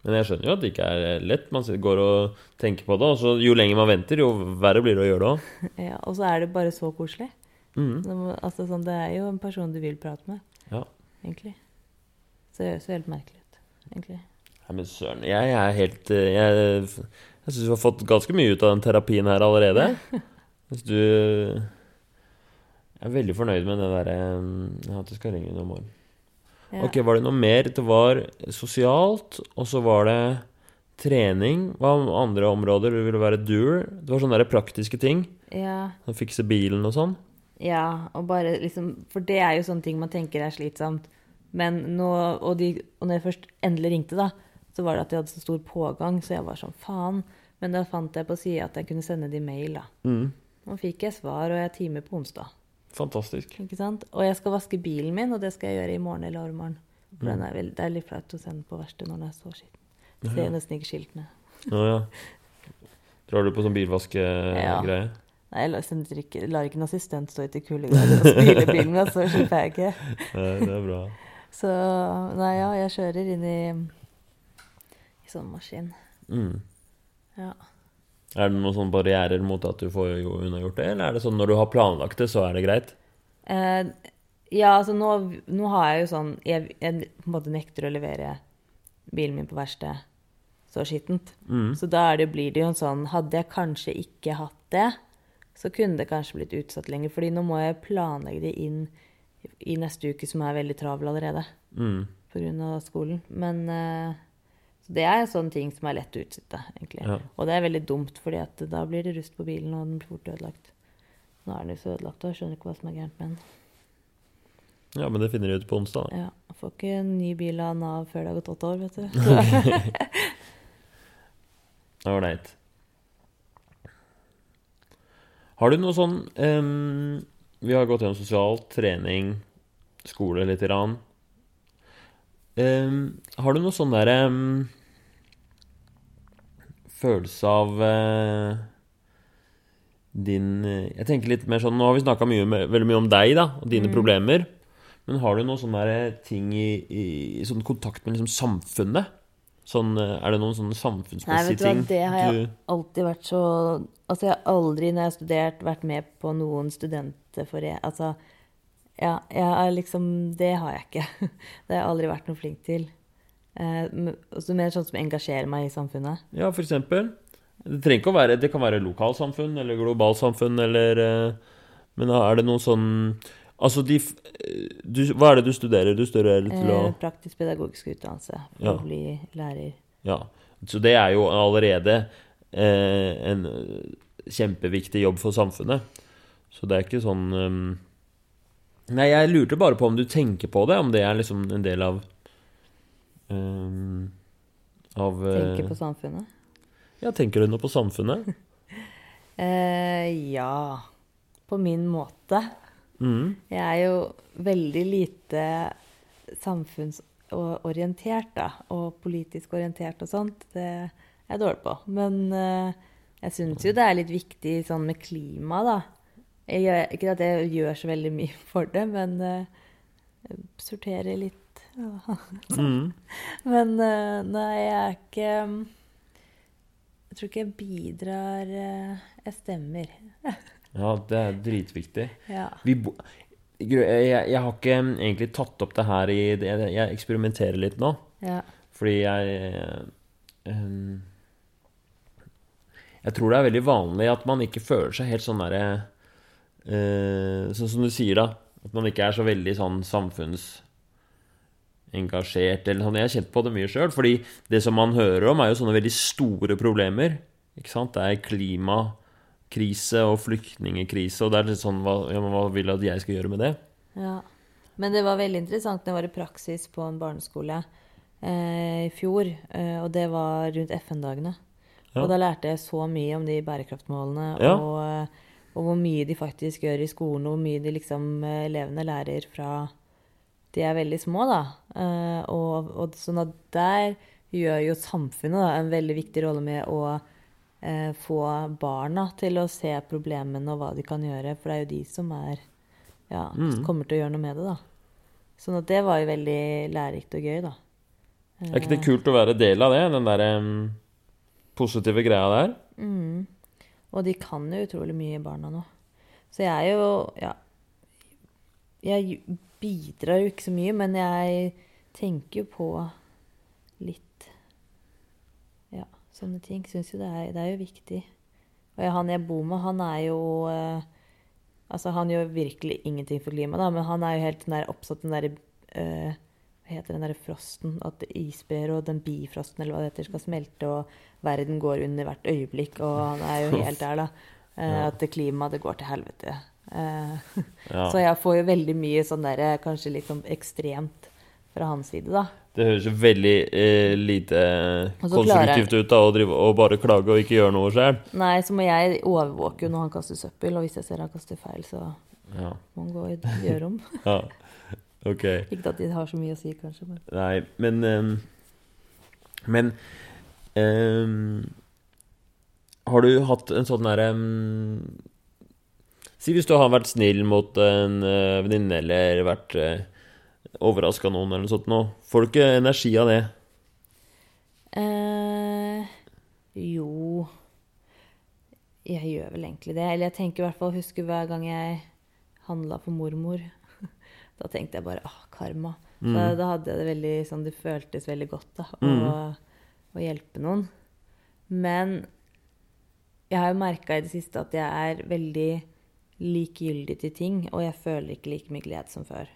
Men jeg skjønner jo at det ikke er lett. Man går og tenker på det, og så jo lenger man venter, jo verre blir det å gjøre det òg. Ja, og så er det bare så koselig. Mm. Altså, sånn, det er jo en person du vil prate med, Ja. egentlig. Så det høres jo helt merkelig ut, egentlig. Nei, men søren, jeg er helt eh, Jeg, jeg syns du har fått ganske mye ut av den terapien her allerede. Hvis du Jeg er veldig fornøyd med det derre At du skal ringe noen morgenen. Ja. Ok, var det noe mer? Det var sosialt, og så var det trening. Hva om andre områder? Det ville være doer. Det var sånne der praktiske ting. Ja, Sånn Fikse bilen og sånn. ja, og bare liksom For det er jo sånne ting man tenker er slitsomt. Men nå Og, de, og når jeg først endelig ringte, da, så var det at de hadde så stor pågang, så jeg var sånn faen. Men da fant jeg på sida at jeg kunne sende de mail, da. Mm. Nå fikk jeg svar, og jeg timer på onsdag. Fantastisk. Ikke sant? Og jeg skal vaske bilen min, og det skal jeg gjøre i morgen eller overmorgen. For Mm. er veldig, det er litt flaut å sende på verkstedet når den er så skitten. Ser jo nesten ikke skiltene. Ja, ja. Drar du på sånn bilvaskegreie? Nei, jeg lar, ikke, lar ikke en assistent stå ute i kuldegrader og spyle bilen min, så slipper jeg ikke. Nei, det er bra. Så nei, ja, jeg kjører inn i sånn maskin. Mm. Ja. Er det noen sånne barrierer mot at du får jo unnagjort det, eller er det sånn når du har planlagt det, så er det greit? Eh, ja, altså nå, nå har jeg jo sånn jeg, jeg på en måte nekter å levere bilen min på verksted så skittent. Mm. Så da det, blir det jo en sånn Hadde jeg kanskje ikke hatt det, så kunne det kanskje blitt utsatt lenger. fordi nå må jeg planlegge det inn i neste uke, som er veldig travel allerede Mm. av skolen. Men eh, det er en sånn ting som er lett å utsette, egentlig. Ja. Og det er veldig dumt, at da blir det rust på bilen, og den blir fort ødelagt. Nå er den jo så ødelagt, og jeg skjønner ikke hva som er gærent med den. ja, men det finner du ut på onsdag. da. Ja, jeg får ikke en ny bil av Nav før det har gått åtte år, vet du. Ålreit. Har du noe sånn um, Vi har gått gjennom sosial trening, skole lite grann. Um, har du noe sånn derre ehm, Følelse av eh, din eh, Jeg tenker litt mer sånn Nå har vi snakka veldig mye om deg da, og dine problemer. Men har du noen sånne ting i, i, i sånn kontakt med liksom samfunnet? Sånn, eh, er det noen sånne samfunnsmessige ting? Nei, vet du hva, det har jeg du, alltid vært så Altså, jeg har aldri når jeg har studert, vært med på noen studentforening Altså, ja, jeg er liksom Det har jeg ikke. Det har jeg aldri vært noe flink til. Eh, men- mer sånn som engasjerer meg i samfunnet. ja, for eksempel. Det trenger ikke å være Det kan være lokalsamfunn eller globalsamfunn eller eh, Men er det noe sånn Altså, de eh, du, Hva er det du studerer? Du studerer til å praktisk pedagogisk utdannelse for Ja. å bli lærer. Ja. Så det er jo allerede eh, en kjempeviktig jobb for samfunnet. Så det er ikke sånn um... Nei, jeg lurte bare på om du tenker på det, om det er liksom en del av ehm, Av eh, Tenker på samfunnet. Ja, tenker du noe på samfunnet? uh, ja. På min måte. Mm. Jeg er jo veldig lite samfunnsorientert, da. Og politisk orientert og sånt. Det er jeg dårlig på. Men uh, jeg syns jo det er litt viktig sånn med klima, da. Gjør, ikke at jeg gjør så veldig mye for det, men uh, sorterer litt. Mhm. Men eh, nei, jeg er ikke Jeg tror ikke jeg bidrar eh, Jeg stemmer. Ja, det er dritviktig. Ja. Vi bo jeg, jeg har ikke egentlig tatt opp det her i Jeg, Jeg eksperimenterer litt nå. ja. Fordi jeg ehm, Jeg tror det er veldig vanlig at man ikke føler seg helt sånn derre eh, Sånn som du sier, da. At man ikke er så veldig sånn samfunnsengasjert eller sånn. Jeg har kjent på det mye sjøl. Fordi det som man hører om, er jo sånne veldig store problemer. Ikke sant? Det er klimakrise og flyktningkrise, og det er litt sånn hva, ja, hva vil at jeg skal gjøre med det? Ja. Men det var veldig interessant når jeg var i praksis på en barneskole eh, i fjor. Eh, og det var rundt FN-dagene. Ja. Og da lærte jeg så mye om de bærekraftmålene, Ja. og, eh, og hvor mye de faktisk gjør i skolen, og hvor mye de liksom, eh, elevene lærer fra de er veldig små, da. Eh, og, og sånn at der gjør jo samfunnet da, en veldig viktig rolle med å eh, få barna til å se problemene og hva de kan gjøre, for det er jo de som er ja, Mm. kommer til å gjøre noe med det, da. Sånn at det var jo veldig lærerikt og gøy, da. Er ikke det kult å være del av det? Den der um, positive greia der? Mm. Og de kan jo utrolig mye, barna nå. Så jeg er jo Ja. Jeg bidrar jo ikke så mye, men jeg tenker jo på litt Ja, sånne ting. Syns jo det er, det er jo viktig. Og jeg, han jeg bor med, han er jo eh, Altså, han gjør virkelig ingenting for klimaet, da, men han er jo helt den der oppsatt den derre eh, Hva heter den derre frosten? At isbreer og den bifrosten eller hva det heter, skal smelte, og verden går under hvert øyeblikk, og han er jo helt der, da. Eh, At klimaet, det går til helvete. Eh, Ja. Så jeg får jo veldig mye sånn derre kanskje litt sånn ekstremt fra hans side, da. Det høres jo veldig eh, lite konstruktivt ut da, å drive og bare klage og ikke gjøre noe sjøl. Nei, så må jeg overvåke når han kaster søppel, og hvis jeg ser han kaster feil, så Ja. må han gå og gjøre om. ja. okay. Ikke at de har så mye å si, kanskje, men Nei, men um, Men um, Har du hatt en sånn derre ehm, Si hvis du har vært snill mot en uh, venninne eller vært uh, overraska noen eller noe sånt noe. Får du ikke energi av det? Uh, Jo Jeg gjør vel egentlig det. Eller jeg tenker i hvert fall Husker hver gang jeg handla for mormor. Da tenkte jeg bare ah, karma. Så Mm. da hadde jeg det veldig sånn Det føltes veldig godt da, å, Mm. å hjelpe noen. Men jeg har jo merka i det siste at jeg er veldig likegyldig til ting, og jeg føler ikke like mye glede som før.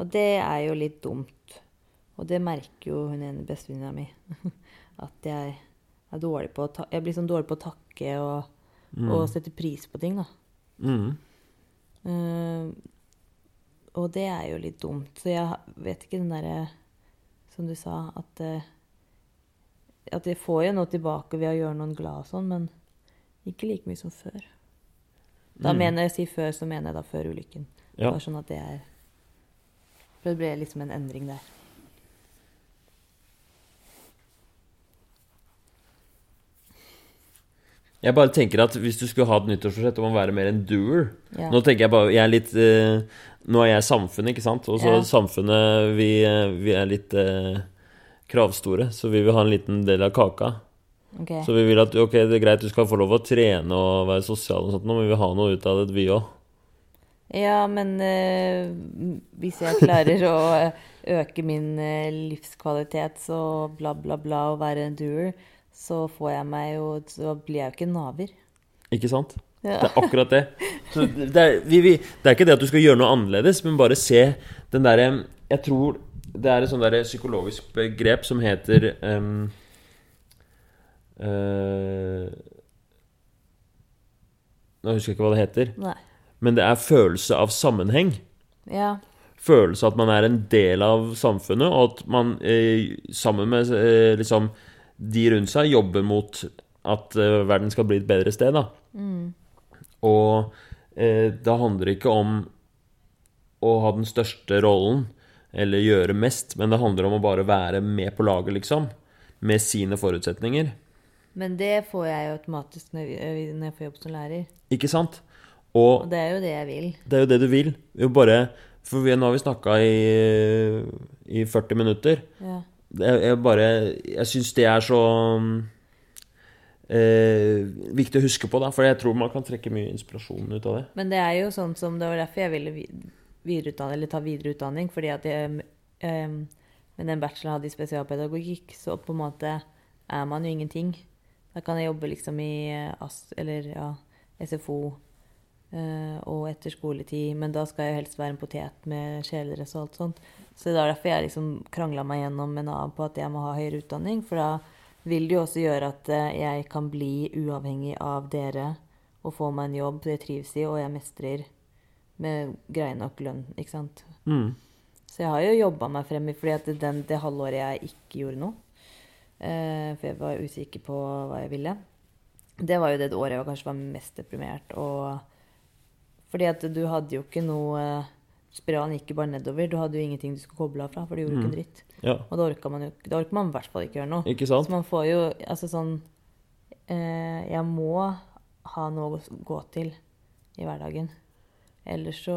Og det er jo litt dumt. Og det merker jo hun ene bestevenninna mi. At jeg er dårlig på å ta Jeg blir sånn dårlig på å takke og, og sette pris på ting, da. Mm. Uh, og det er jo litt dumt. Så jeg vet ikke den derre Som du sa, at uh, At jeg får jo noe tilbake ved å gjøre noen glad og sånn, men ikke like mye som før. Da Mm. mener jeg si før, så mener jeg da før ulykken. Ja. Bare sånn at det er For det ble liksom en endring der. Jeg bare tenker at hvis du skulle ha et nyttårsforsett om å være mer en doer Ja. Nå tenker jeg bare Jeg er litt uh, Nå er jeg samfunnet, ikke sant? Og så Ja. samfunnet vi, eh, vi er litt uh, kravstore, så vi vil ha en liten del av kaka. Ok. Så vi vil at ok, det er greit, du skal få lov å trene og være sosial, og sånt, men vi vil ha noe ut av det, vi òg. Ja, men eh, hvis jeg klarer å øke min eh, livskvalitet, så bla, bla, bla, og være en doer, så får jeg meg jo Så blir jeg jo ikke naver. Ikke sant? Ja. Det er akkurat det. Så det, er, vi, vi, det er ikke det at du skal gjøre noe annerledes, men bare se den derre Jeg tror det er et sånn der psykologisk begrep som heter ehm, eh, Nå husker jeg ikke hva det heter, Nei. men det er følelse av sammenheng. Ja. Følelse av at man er en del av samfunnet, og at man eh, sammen med eh, liksom de rundt seg jobber mot at eh, verden skal bli et bedre sted. Da. Og eh, det handler ikke om å ha den største rollen eller gjøre mest, men det handler om å bare være med på laget, liksom. Med sine forutsetninger. Men det får jeg jo automatisk når jeg, når jeg får jobb som lærer. Ikke sant? Og Og det er jo det jeg vil. Det er jo det du vil. Jo bare For vi, nå har vi snakka i, i 40 minutter. Ja. Jeg, jeg bare Jeg syns det er så eh, viktig å huske på, da. For jeg tror man kan trekke mye inspirasjon ut av det. Men det er jo sånn som Det var derfor jeg ville videreutdanne, eller ta videreutdanning. Fordi at jeg eh, med den bacheloren jeg hadde i spesialpedagogikk, så på en måte er man jo ingenting. Da kan jeg jobbe liksom i eh, AS, eller ja, SFO eh, og etter skoletid, men da skal jeg helst være en potet med kjeledress og alt sånt. Så det er derfor jeg liksom krangla meg gjennom med Nav på at jeg må ha høyere utdanning. For da vil det jo også gjøre at eh, jeg kan bli uavhengig av dere og få meg en jobb jeg trives i, og jeg mestrer med grei nok lønn, ikke sant. Mm. Så jeg har jo jobba meg frem i fordi at den, det halvåret jeg ikke gjorde noe, for jeg var usikker på hva jeg ville, det var jo det året jeg kanskje var mest deprimert. Og fordi at du hadde jo ikke noe Spiralen gikk jo bare nedover. Du hadde jo ingenting du skulle koble av fra, for du gjorde mm. ikke en dritt. Ja, Og da orka man jo Da orker man i hvert fall ikke gjøre noe. ikke sant? Så man får jo Altså sånn eh, Jeg må ha noe å gå til i hverdagen. Ellers så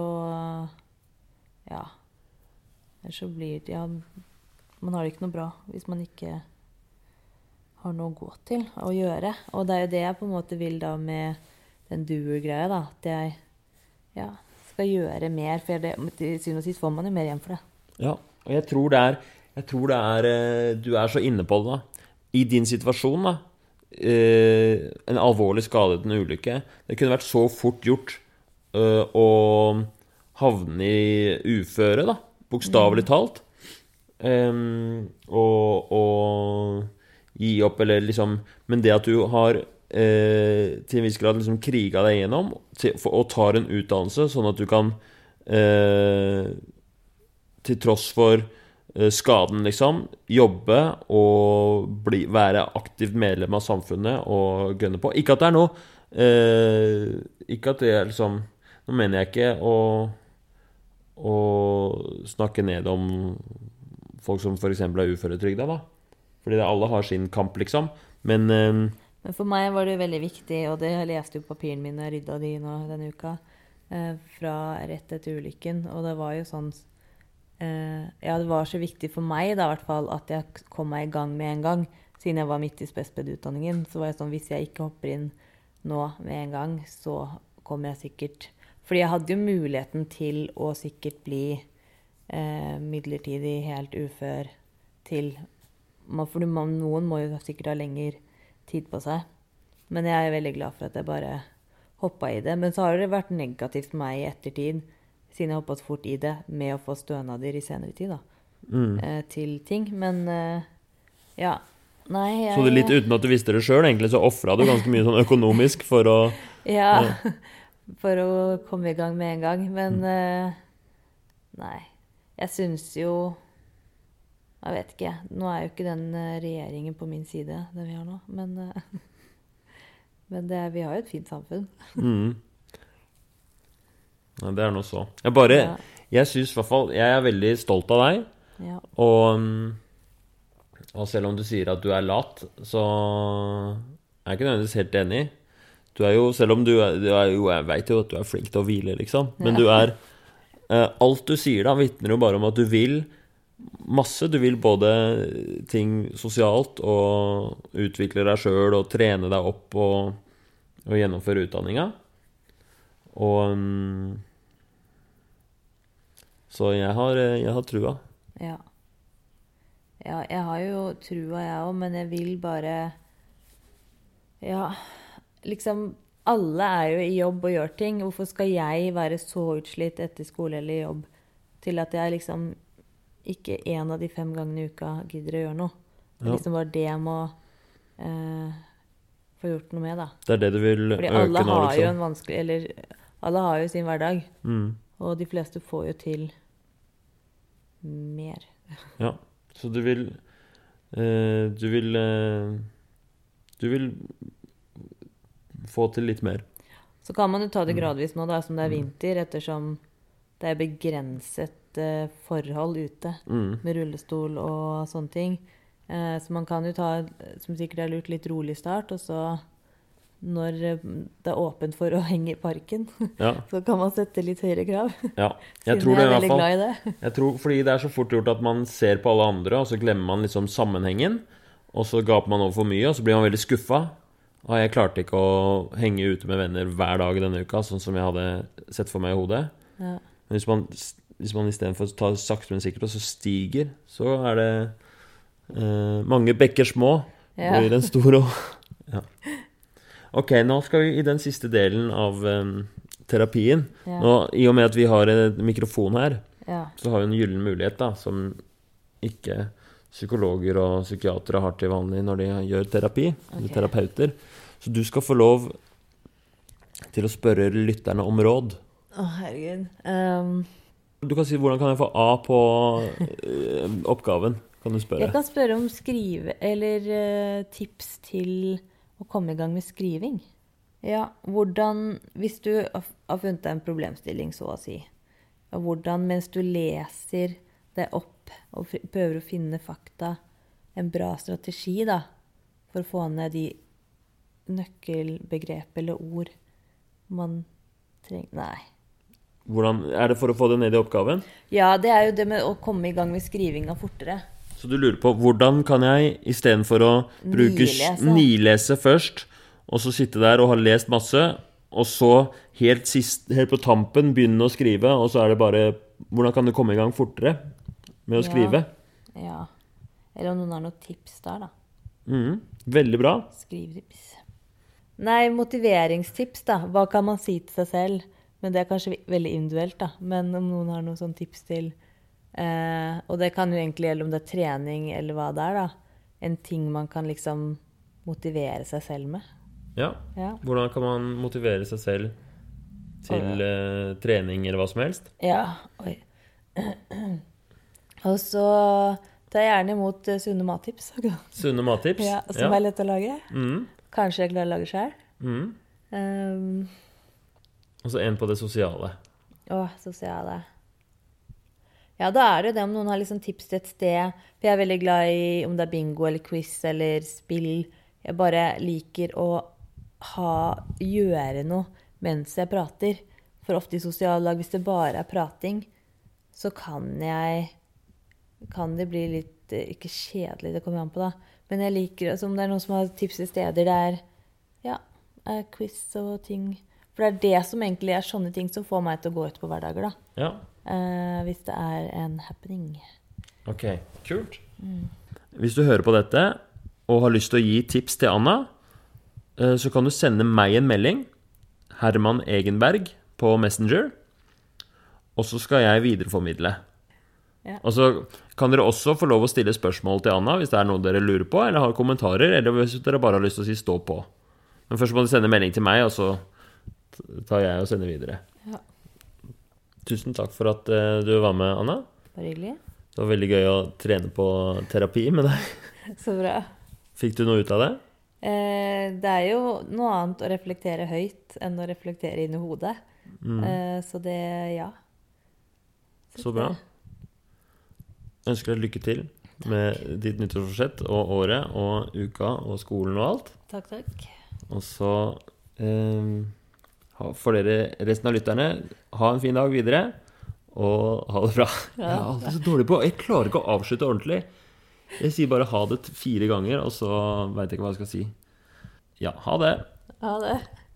Ja. Ellers så blir det Ja, man har det ikke noe bra hvis man ikke har noe å gå til og gjøre. Og det er jo det jeg på en måte vil da med den doer-greia, da. At jeg ja, skal gjøre mer. For det, til syvende og sist får man jo mer igjen for det. Ja, og jeg tror det er Jeg tror det er eh, Du er så inne på det, da. I din situasjon, da. eh, En alvorlig skadet, en ulykke. Det kunne vært så fort gjort eh, å havne i uføre, da. Bokstavelig talt. Em, og, og gi opp, eller liksom Men det at du har eh, til en viss grad liksom kriga deg gjennom til, for, og tar en utdannelse, sånn at du kan eh, til tross for eh, skaden, liksom, jobbe og bli, være aktivt medlem av samfunnet og gønne på. Ikke at det er noe eh, Ikke at det er liksom Nå mener jeg ikke å, å snakke ned om folk som f.eks. er uføretrygda, da. Fordi det, alle har sin kamp, liksom. Men eh, Men for meg var det veldig viktig, og det leste jo papirene mine og rydda de nå denne uka, eh, fra rett etter ulykken, og det var jo sånn eh, Ja, det var så viktig for meg da, i hvert fall, at jeg kom meg i gang med en gang. Siden jeg var midt i spesped-utdanningen, så var jeg sånn Hvis jeg ikke hopper inn nå med en gang, så kommer jeg sikkert Fordi jeg hadde jo muligheten til å sikkert bli eh, midlertidig helt ufør til For man, noen må jo sikkert ha lengre tid på seg. Men jeg er veldig glad for at jeg bare hoppa i det. Men så har det vært negativt for meg i ettertid, siden jeg hoppa så fort i det, med å få stønader i senere tid, da. Mm. Eh, til ting. Men eh, ja. Nei, jeg Så det litt uten at du visste det sjøl, egentlig så ofra du ganske mye sånn økonomisk for å Ja. For å komme i gang med en gang. Men eh, nei. Jeg syns jo Jeg vet ikke. Nå er jo ikke den eh, regjeringen på min side, den vi har nå. Men, eh, men det, vi har jo et fint samfunn. mm. Det er nå så. Jeg bare Ja. Jeg syns i hvert fall Jeg er veldig stolt av deg. Ja. Og, mm, og selv om du sier at du er lat, så er jeg ikke nødvendigvis helt enig. Du er jo, selv om du er, du er jo Jeg veit jo at du er flink til å hvile, liksom. Men du er eh, Alt du sier da, vitner jo bare om at du vil masse. Du vil både ting sosialt og utvikle deg sjøl og trene deg opp og, og gjennomføre utdanninga. Og mm, Så jeg har, jeg har trua. Ja. ja. Jeg har jo trua, jeg òg, men jeg vil bare Ja, liksom Alle er jo i jobb og gjør ting. Hvorfor skal jeg være så utslitt etter skole eller jobb til at jeg liksom ikke én av de fem gangene i uka gidder å gjøre noe? Det er liksom bare det jeg må eh, få gjort noe med, da. Det er det du vil Fordi øke alle nå, har jo liksom? en vanskelig Eller alle har jo sin hverdag. Mm. Og de fleste får jo til mer. Ja. Så du vil eh, Du vil eh, Du vil få til litt mer. Så kan man jo Mm. ta det gradvis nå, da, som det er vinter, ettersom det er begrenset uh, forhold ute Mm. med rullestol og sånne ting. Uh, så man kan jo ta, som sikkert er lurt, litt rolig start, og så når eh, det er åpent for å henge i parken, Ja. så kan man sette litt høyere krav. ja. Jeg tror det, jeg i er hvert veldig fall. glad i det. Jeg tror, fordi det er så fort gjort at man ser på alle andre, og så glemmer man liksom sammenhengen. Og så gaper man over for mye, og så blir man veldig skuffa. Og jeg klarte ikke å henge ute med venner hver dag denne uka, sånn som jeg hadde sett for meg i hodet. Ja. Men hvis man, hvis man istedenfor tar sakte, men sikkert, og så stiger, så er det eh, mange bekker små Ja. blir en stor å ja. Ok, nå skal vi i den siste delen av um, terapien. Ja. Nå, I og med at vi har en mikrofon her, Ja. så har vi en gyllen mulighet da, som ikke psykologer og psykiatere har til vanlig når de gjør terapi. Eller terapeuter. Så du skal få lov til å spørre lytterne om råd. Å, herregud. Um, Du kan si 'hvordan kan jeg få A på uh, oppgaven'? Kan du spørre. jeg kan spørre om skrive... Eller uh, tips til å komme i gang med skriving. Ja, hvordan Hvis du har funnet en problemstilling, så å si, Og hvordan mens du leser det opp og prøver å finne fakta, en bra strategi da, for å få ned de nøkkelbegrep eller ord man trenger Nei. Hvordan, er det for å få det ned i oppgaven? Ja, det er jo det med å komme i gang med skrivinga fortere. Så du lurer på hvordan kan jeg istedenfor å bruke Nilese. nilese først, og så sitte der og ha lest masse, og så helt, sist, helt på tampen begynne å skrive, og så er det bare Hvordan kan du komme i gang fortere med å Ja. skrive? Ja. Eller om noen har noen tips der, da. Mm, Veldig bra. Skrivetips. Nei, motiveringstips, da. Hva kan man si til seg selv? Men det er kanskje veldig individuelt, da. Men om noen har noen sånne tips til eh, Og det kan jo egentlig gjelde om det er trening eller hva det er, da. En ting man kan liksom motivere seg selv med. Ja. Ja. Hvordan kan man motivere seg selv til eh, trening eller hva som helst? Ja. Oi. Og så tar jeg gjerne imot eh, sunne mattips. Sunne mattips? Ja, som er lett å lage. Mm. Kanskje jeg klarer å lage sjøl. Mhm. Um, Og så en på det sosiale. Å, sosiale. Ja, da er det jo det om noen har liksom tips til et sted. For jeg er veldig glad i om det er bingo eller quiz eller spill. Jeg bare liker å ha, gjøre noe mens jeg prater. For ofte i sosiallag, hvis det bare er prating, så kan jeg Kan det bli litt eh, Ikke kjedelig, det kommer an på, da. Men jeg liker altså, om det er noen som har tips til steder der Ja, eh, quiz og ting. For det er det som egentlig er sånne ting som får meg til å gå ut på hverdager, da. Ja. Eh, hvis det er en happening. Ok, kult. Hvis du hører på dette og har lyst til å gi tips til Anna, eh, så kan du sende meg en melding, Herman Egenberg, på Messenger, og så skal jeg videreformidle. Ja. Og så kan dere også få lov å stille spørsmål til Anna hvis det er noe dere lurer på, eller har kommentarer, eller hvis dere bare har lyst til å si 'stå på'. Men først må du sende melding til meg, og så tar jeg og sender videre. Ja. Tusen takk for at eh, du var med, Anna. Bare hyggelig. Det var veldig gøy å trene på terapi med deg. Så bra. Fikk du noe ut av det? Eh, det er jo noe annet å reflektere høyt enn å reflektere inni hodet. Eh, så det ja. Så bra. Ønsker deg lykke til med ditt nyttårsforsett og året og uka og skolen og alt. Takk, takk. Og så eh, For dere resten av lytterne, ha en fin dag videre. Og ha det bra. Jeg er alltid så dårlig på Jeg klarer ikke å avslutte ordentlig. Jeg sier bare ha det fire ganger, og så veit jeg ikke hva jeg skal si. Ja, ha det. Ha det.